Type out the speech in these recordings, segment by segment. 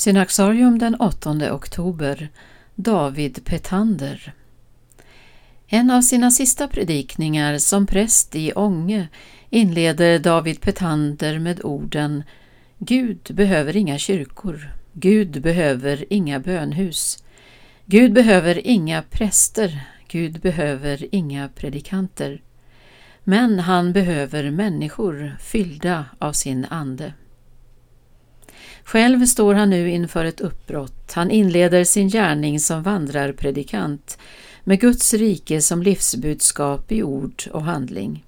Synaxarium den 8 oktober. David Petander En av sina sista predikningar som präst i Ånge inleder David Petander med orden Gud behöver inga kyrkor, Gud behöver inga bönhus, Gud behöver inga präster, Gud behöver inga predikanter. Men han behöver människor fyllda av sin ande. Själv står han nu inför ett uppbrott. Han inleder sin gärning som vandrarpredikant med Guds rike som livsbudskap i ord och handling.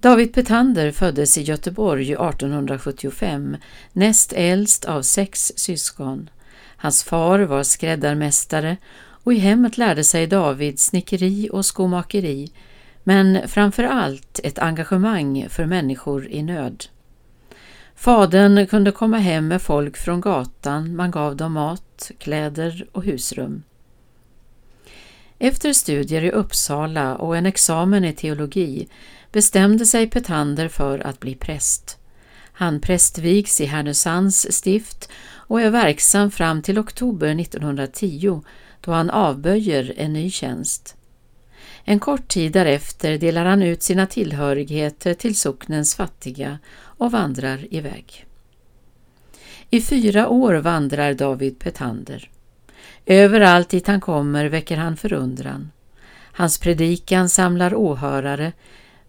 David Petander föddes i Göteborg 1875, näst äldst av sex syskon. Hans far var skräddarmästare och i hemmet lärde sig David snickeri och skomakeri, men framför allt ett engagemang för människor i nöd. Fadern kunde komma hem med folk från gatan, man gav dem mat, kläder och husrum. Efter studier i Uppsala och en examen i teologi bestämde sig Petander för att bli präst. Han prästvigs i Härnösands stift och är verksam fram till oktober 1910 då han avböjer en ny tjänst. En kort tid därefter delar han ut sina tillhörigheter till socknens fattiga och vandrar iväg. I fyra år vandrar David Petander. Överallt dit han kommer väcker han förundran. Hans predikan samlar åhörare,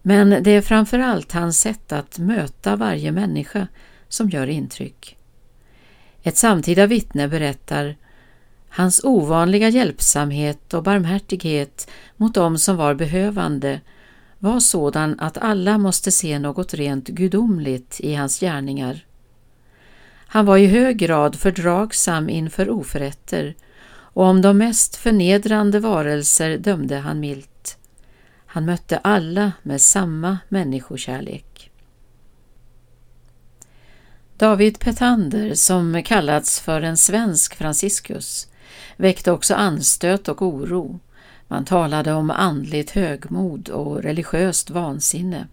men det är framför allt hans sätt att möta varje människa som gör intryck. Ett samtida vittne berättar Hans ovanliga hjälpsamhet och barmhärtighet mot dem som var behövande var sådan att alla måste se något rent gudomligt i hans gärningar. Han var i hög grad fördragsam inför oförrätter och om de mest förnedrande varelser dömde han milt. Han mötte alla med samma människokärlek. David Petander, som kallats för en svensk Franciscus, väckte också anstöt och oro. Man talade om andligt högmod och religiöst vansinne.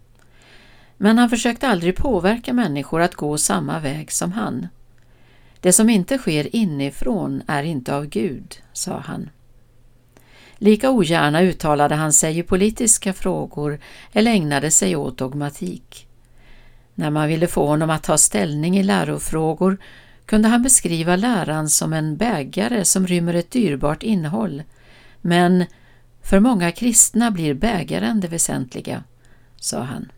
Men han försökte aldrig påverka människor att gå samma väg som han. Det som inte sker inifrån är inte av Gud, sa han. Lika ogärna uttalade han sig i politiska frågor eller ägnade sig åt dogmatik. När man ville få honom att ta ställning i lärofrågor kunde han beskriva läran som en bägare som rymmer ett dyrbart innehåll, men för många kristna blir bägaren det väsentliga, sa han.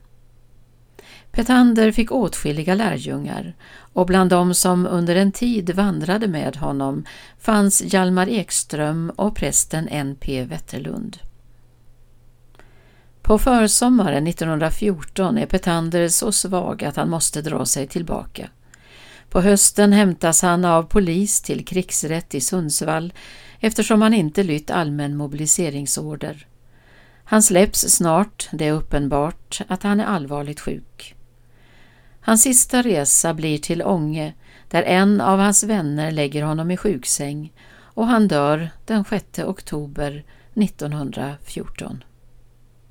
Petander fick åtskilliga lärjungar och bland dem som under en tid vandrade med honom fanns Hjalmar Ekström och prästen N.P. Wetterlund. På försommaren 1914 är Petander så svag att han måste dra sig tillbaka. På hösten hämtas han av polis till krigsrätt i Sundsvall eftersom han inte lytt allmän mobiliseringsorder. Han släpps snart, det är uppenbart att han är allvarligt sjuk. Hans sista resa blir till Ånge där en av hans vänner lägger honom i sjuksäng och han dör den 6 oktober 1914.